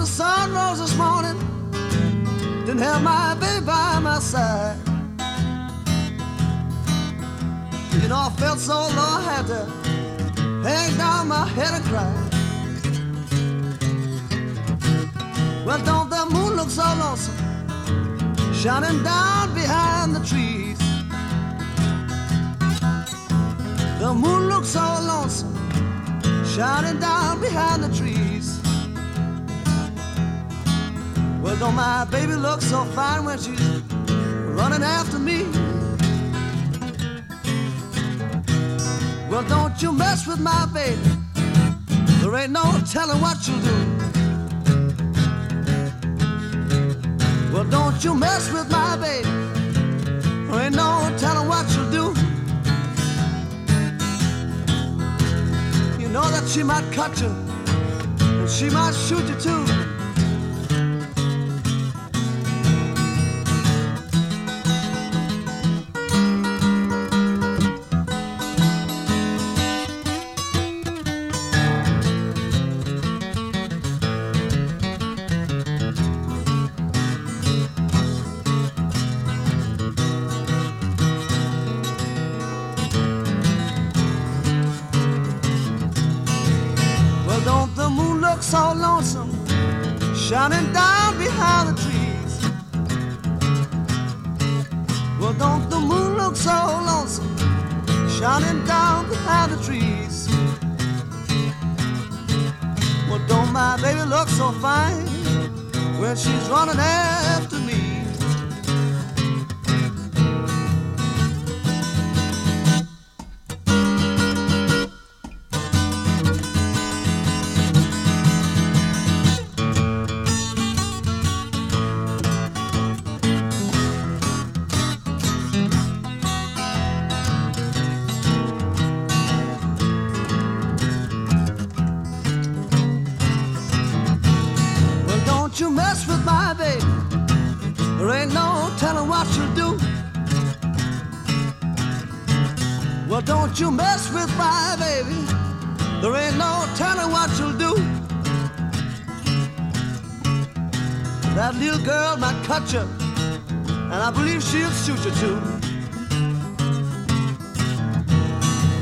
The sun rose this morning, didn't have my baby by my side. You know, I felt so low, I had to hang down my head and cry. Well, don't the moon look so lonesome? shining down behind the trees. The moon looks so lonesome, shining down behind the trees. Well, don't my baby look so fine when she's running after me? Well, don't you mess with my baby. There ain't no telling what you'll do. Well, don't you mess with my baby. There ain't no telling what you'll do. You know that she might cut you, and she might shoot you too.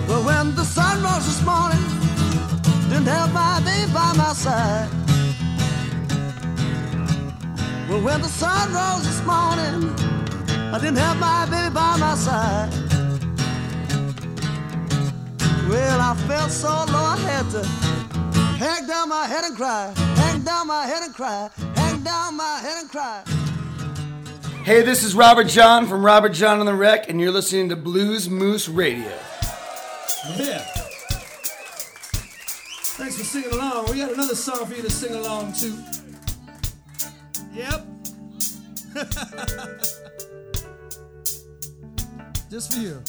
Well, when the sun rose this morning, didn't have my baby by my side. Well, when the sun rose this morning, I didn't have my baby by my side. Well, I felt so low I had to hang down my head and cry, hang down my head and cry, hang down my head and cry. Hey, this is Robert Jon from Robert Jon on the Wreck, and you're listening to Blues Moose Radio. Yeah. Thanks for singing along. We got another song for you to sing along to. Yep. Just for you.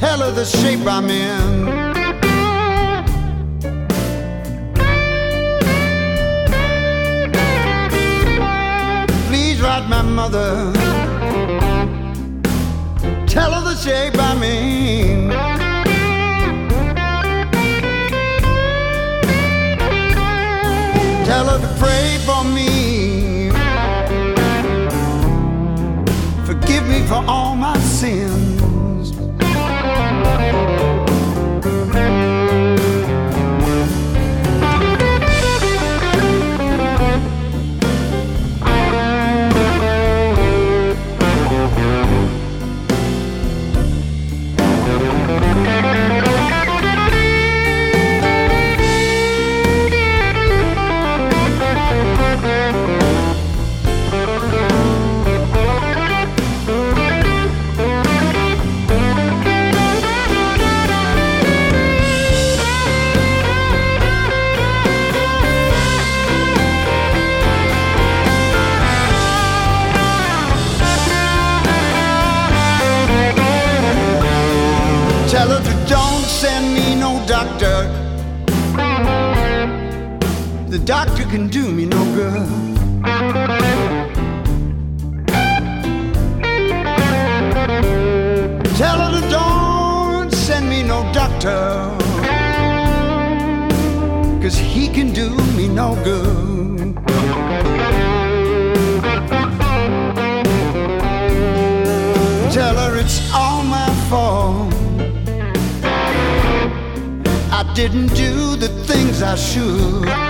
tell her the shape I'm in. Please write my mother. Tell her the shape I'm in. Tell her to pray for me. Forgive me for all. can do me no good. Tell her to don't send me no doctor, cause he can do me no good. Tell her it's all my fault. I didn't do the things I should.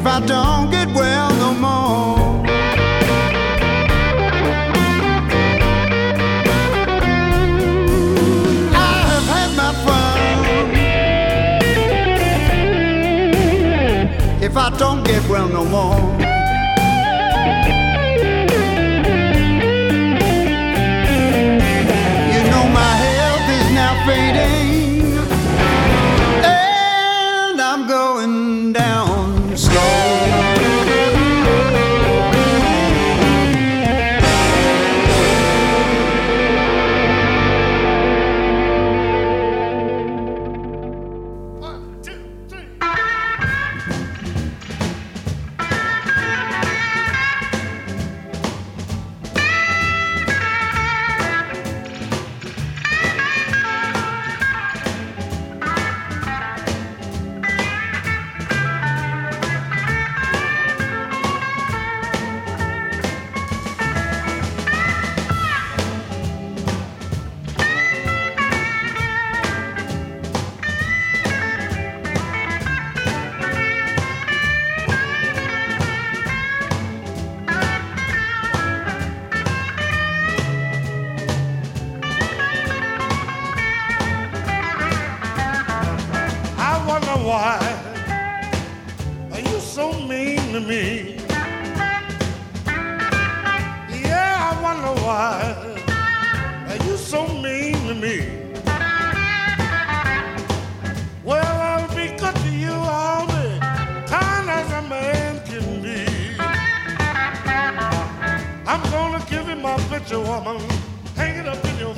if I don't Hang woman up in your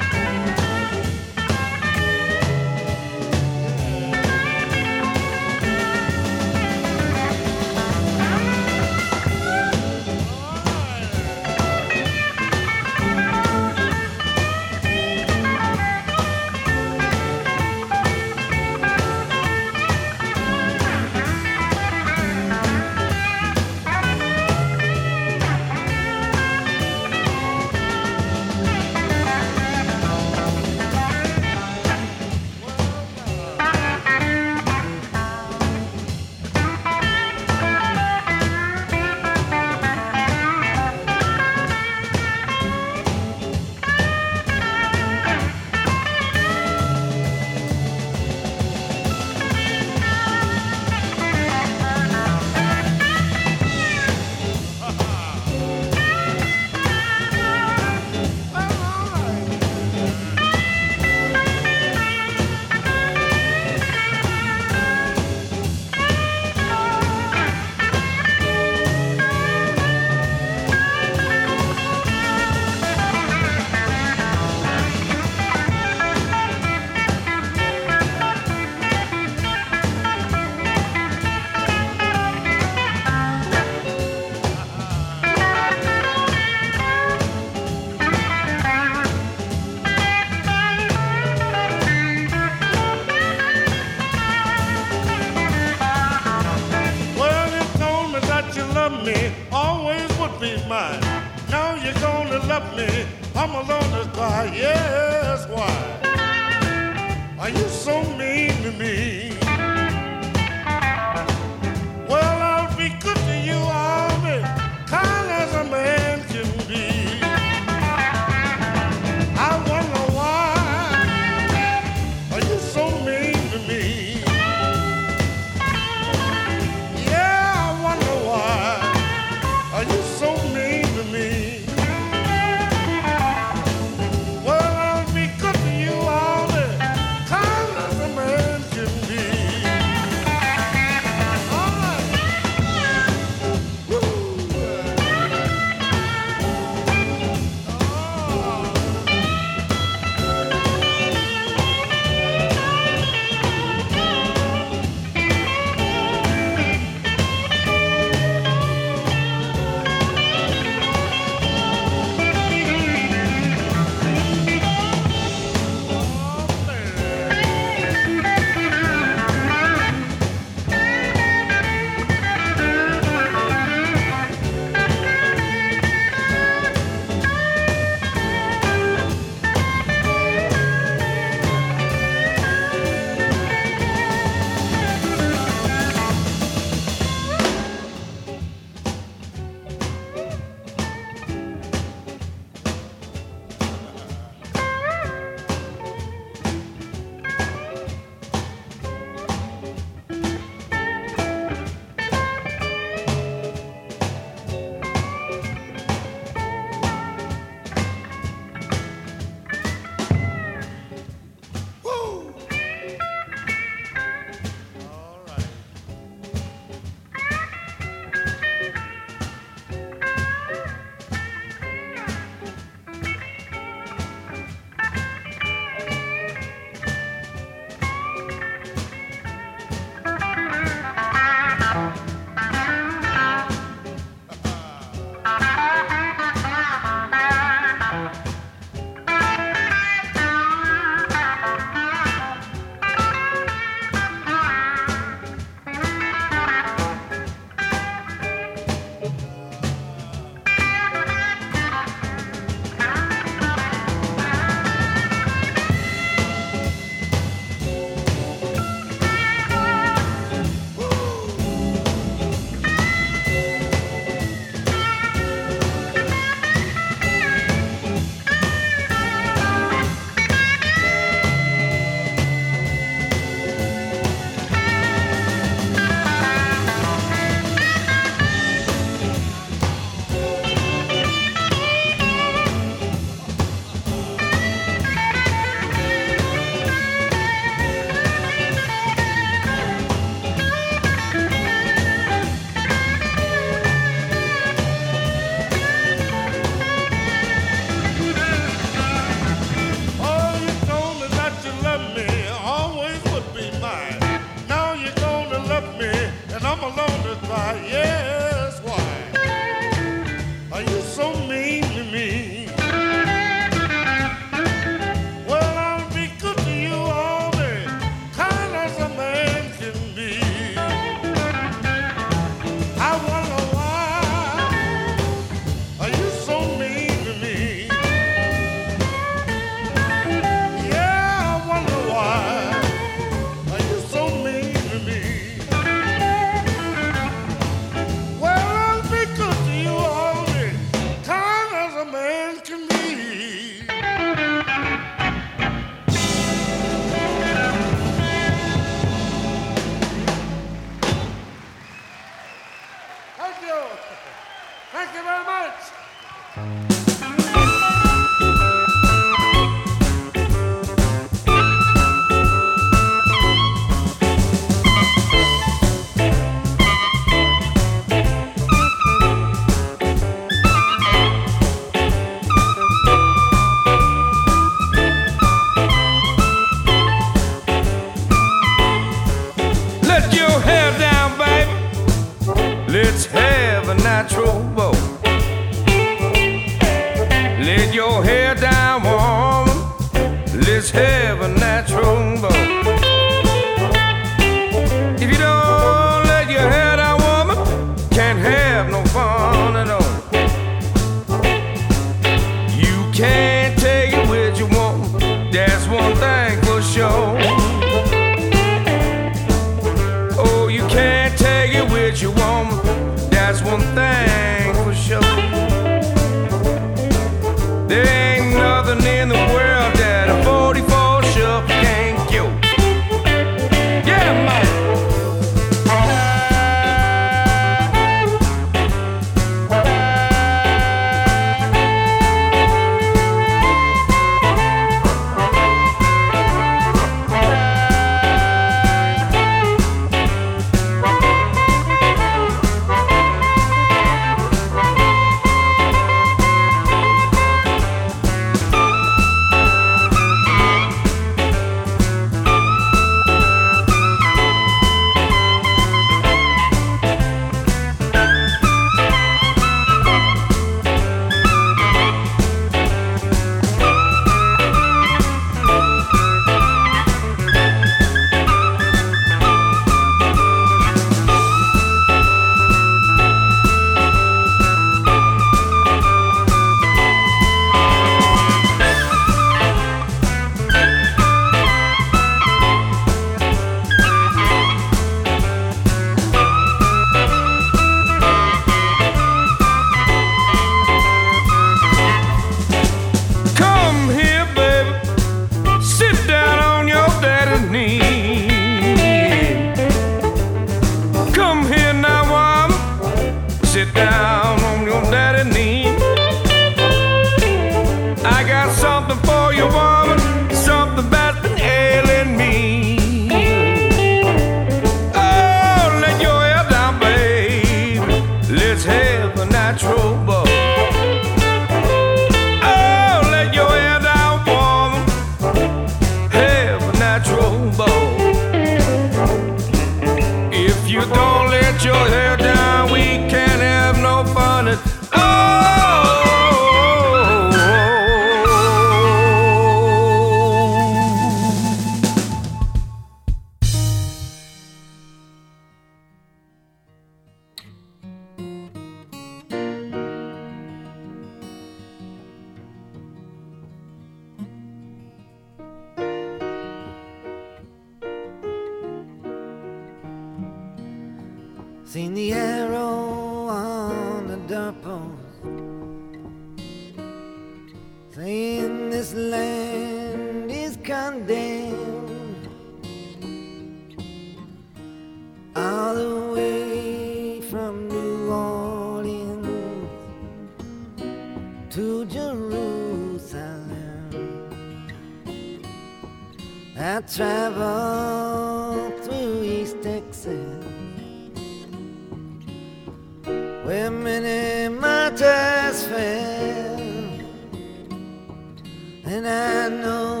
And I know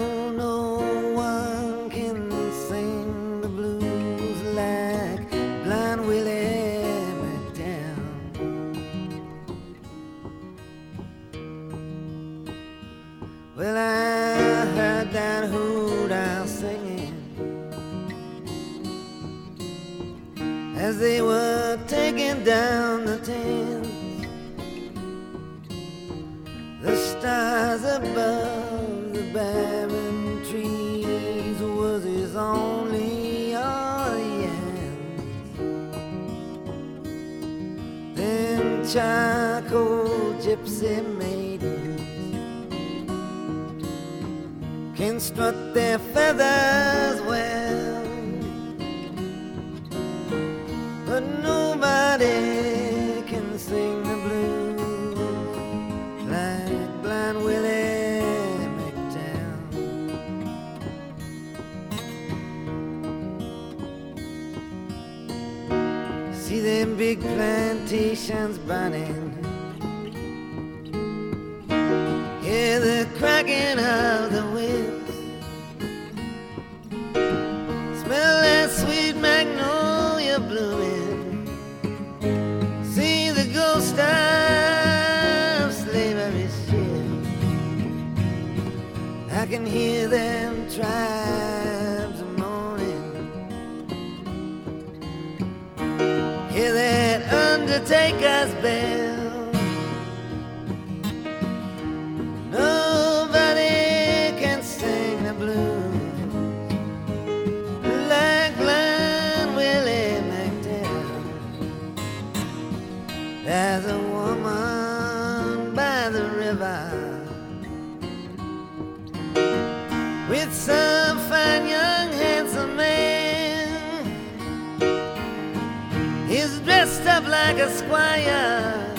charcoal gypsy maidens can strut their feathers meditation's burning. some fine young handsome man. He's dressed up like a squire.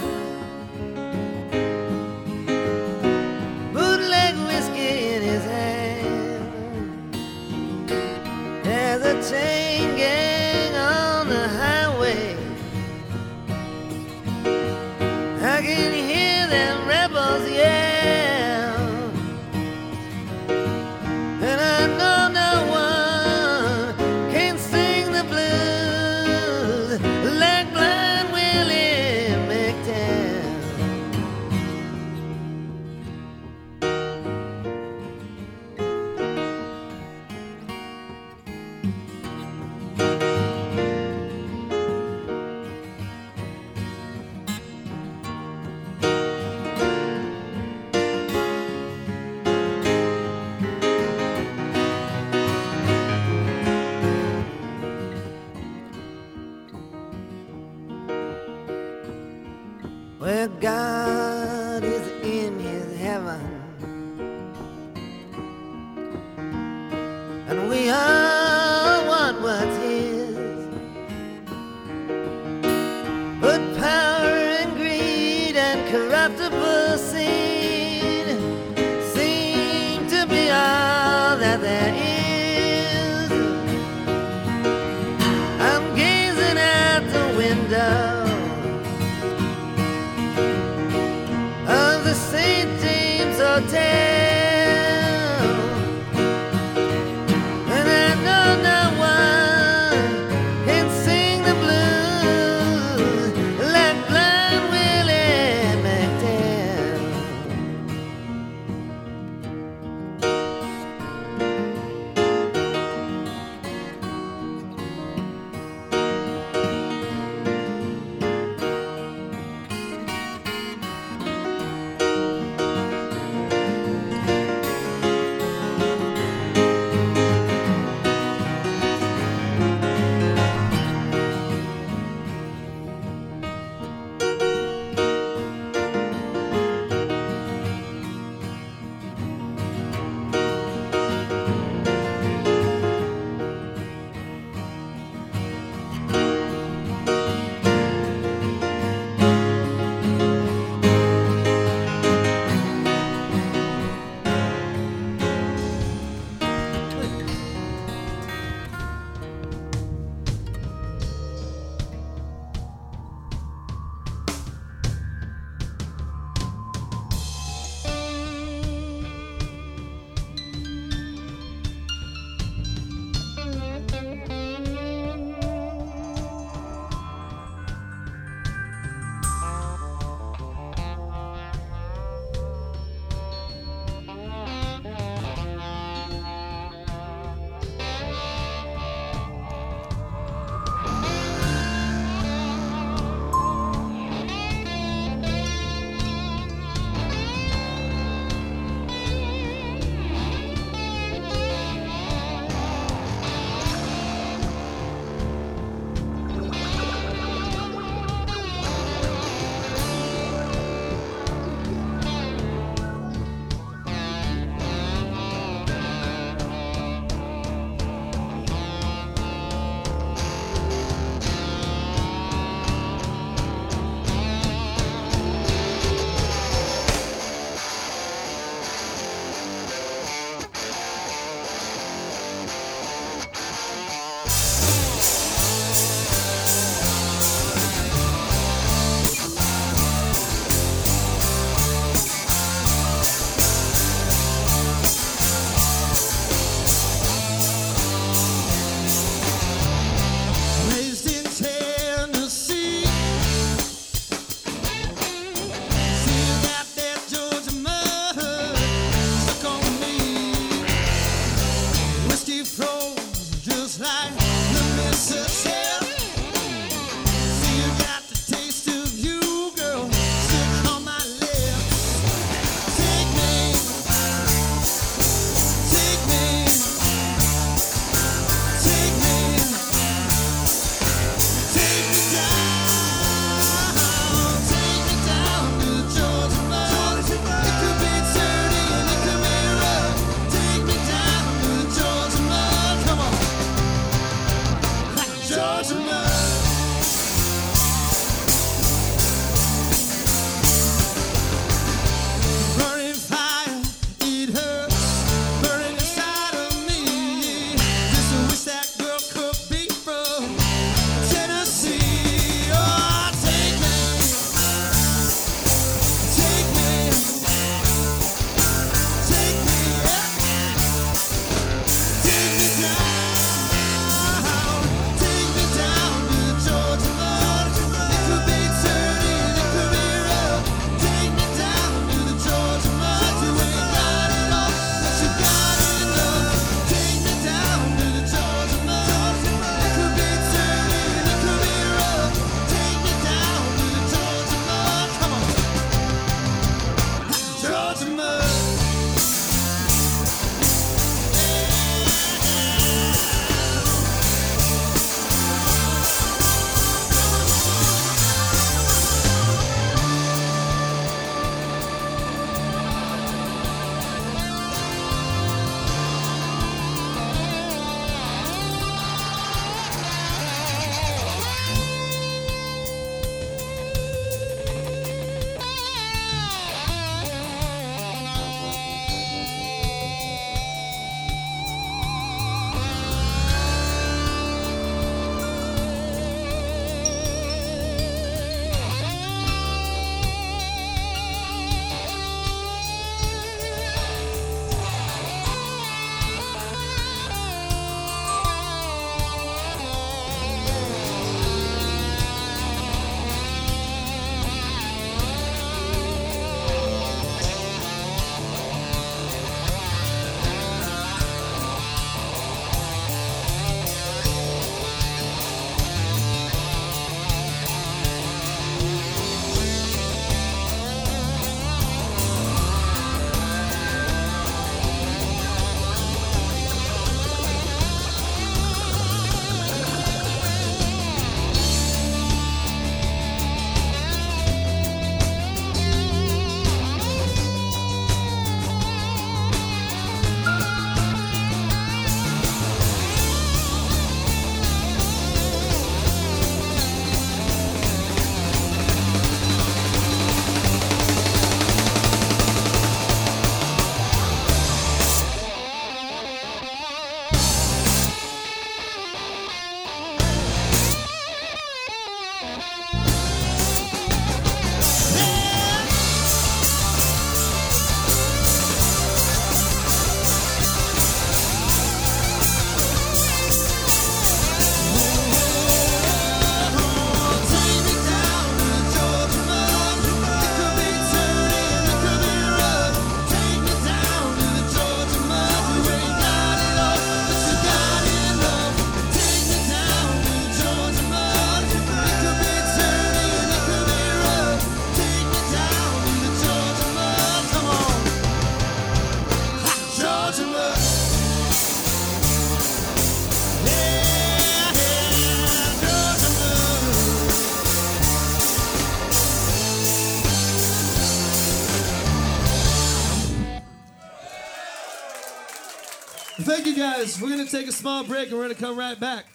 Guys. We're gonna take a small break and we're gonna come right back.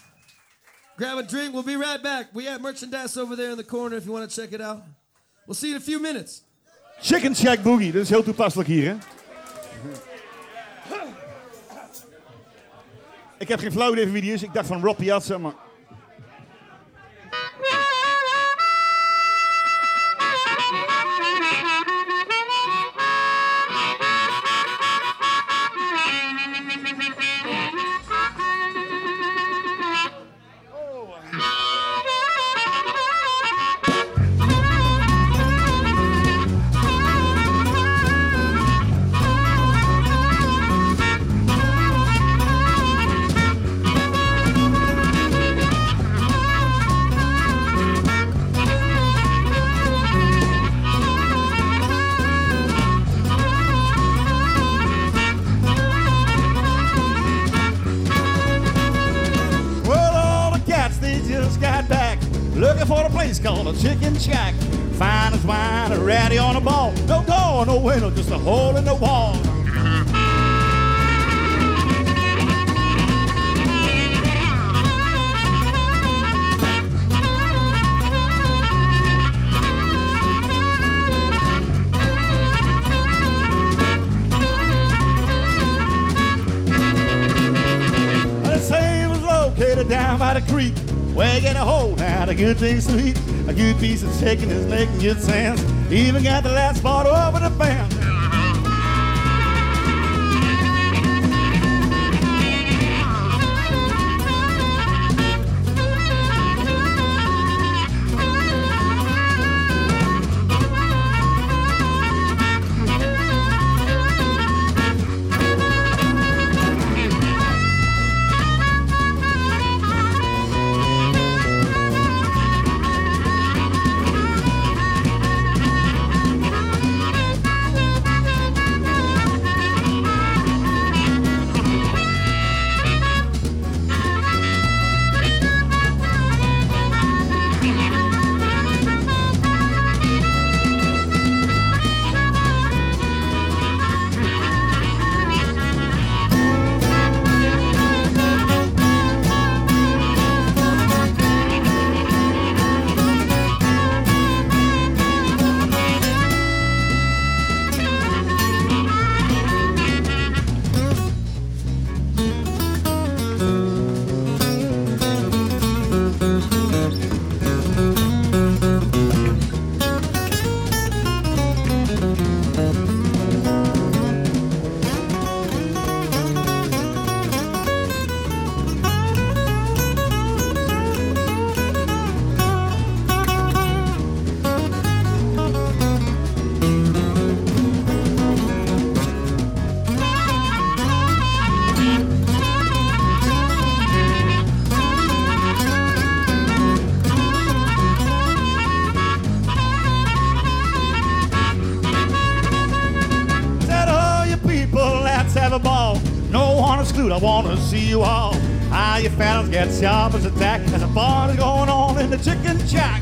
Grab a drink. We'll be right back. We have merchandise over there in the corner if you want to check it out. We'll see you in a few minutes. Chicken Shack Boogie, dat is heel toepasselijk hier, hè? Ik heb geen flauw idee wie die is. Ik dacht van Rob Piazza, maar... good piece of chicken is making good sense. Even got the last bottle Fellas get sharp as a tack. There's a party going on in the chicken shack.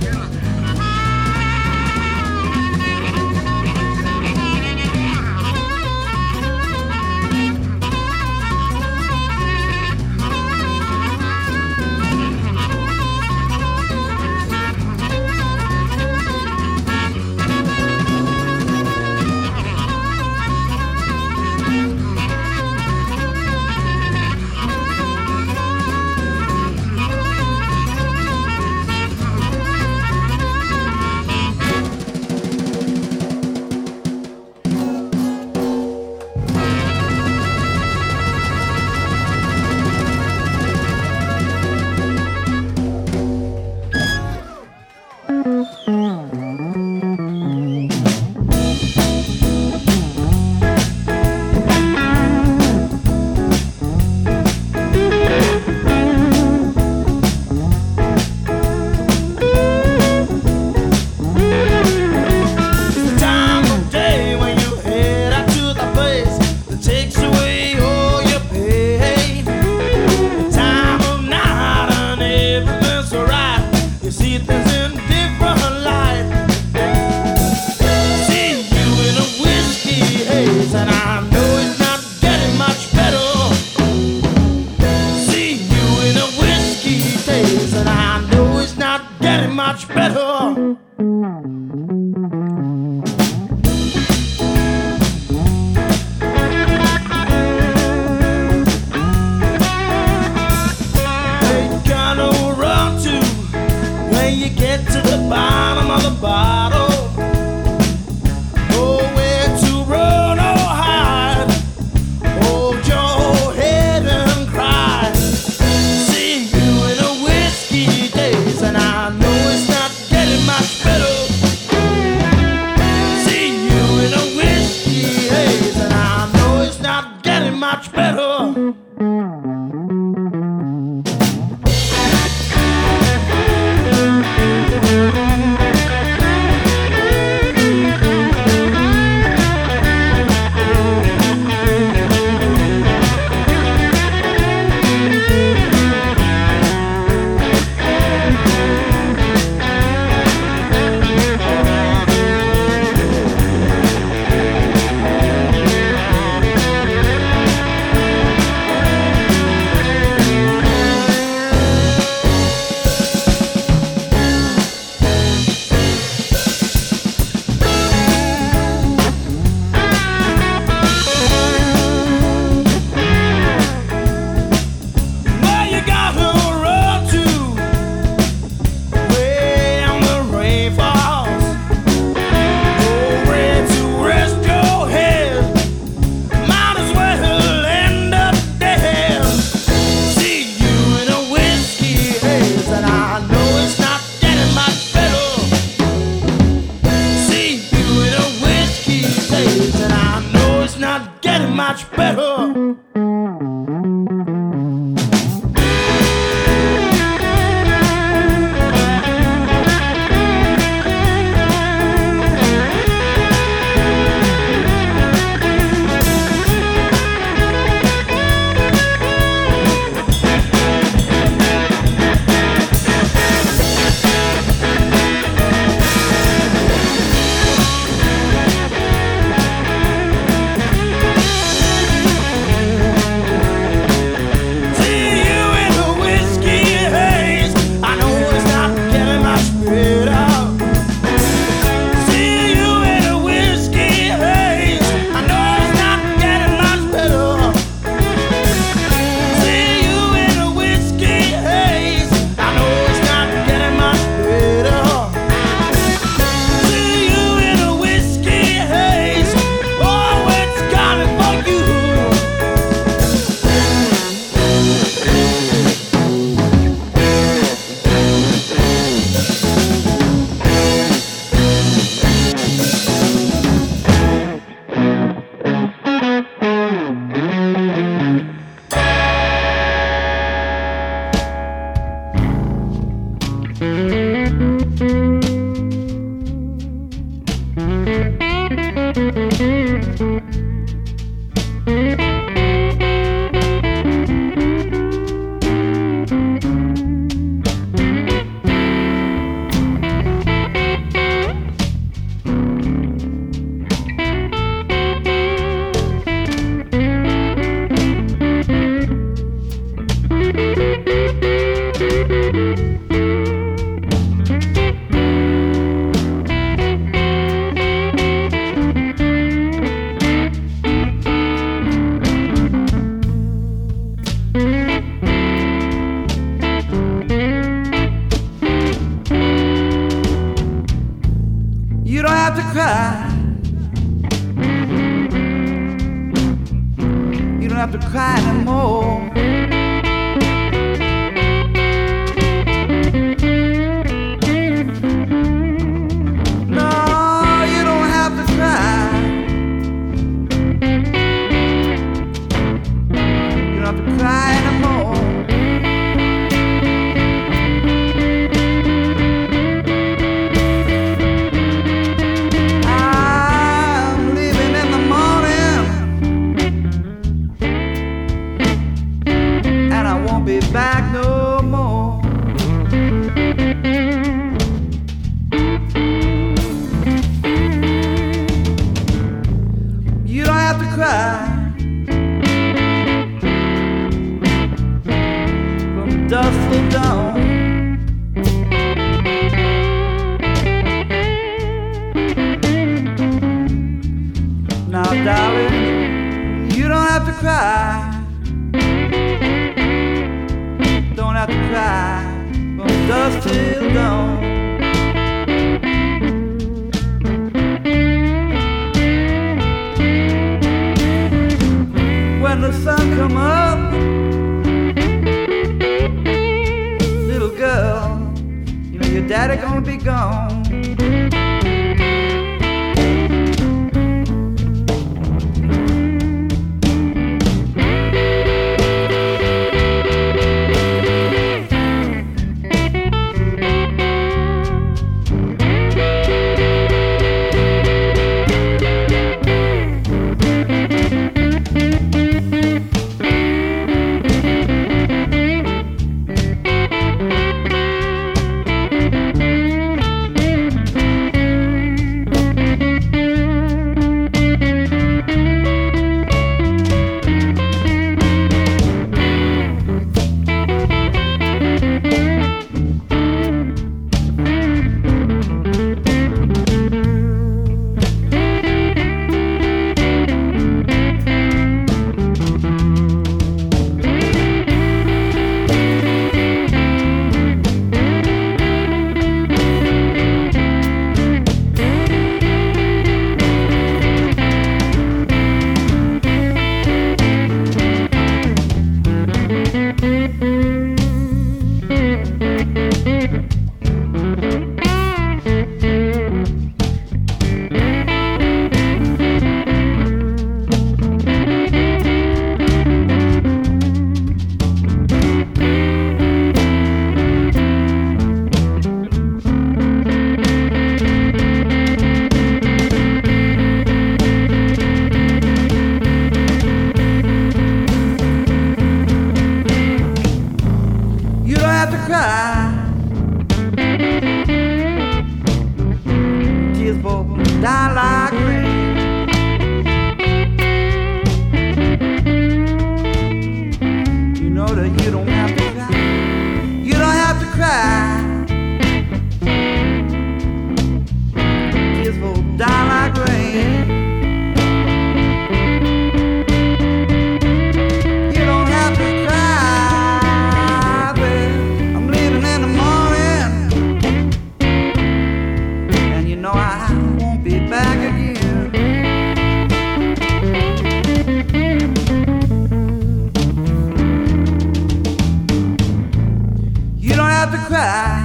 Cry.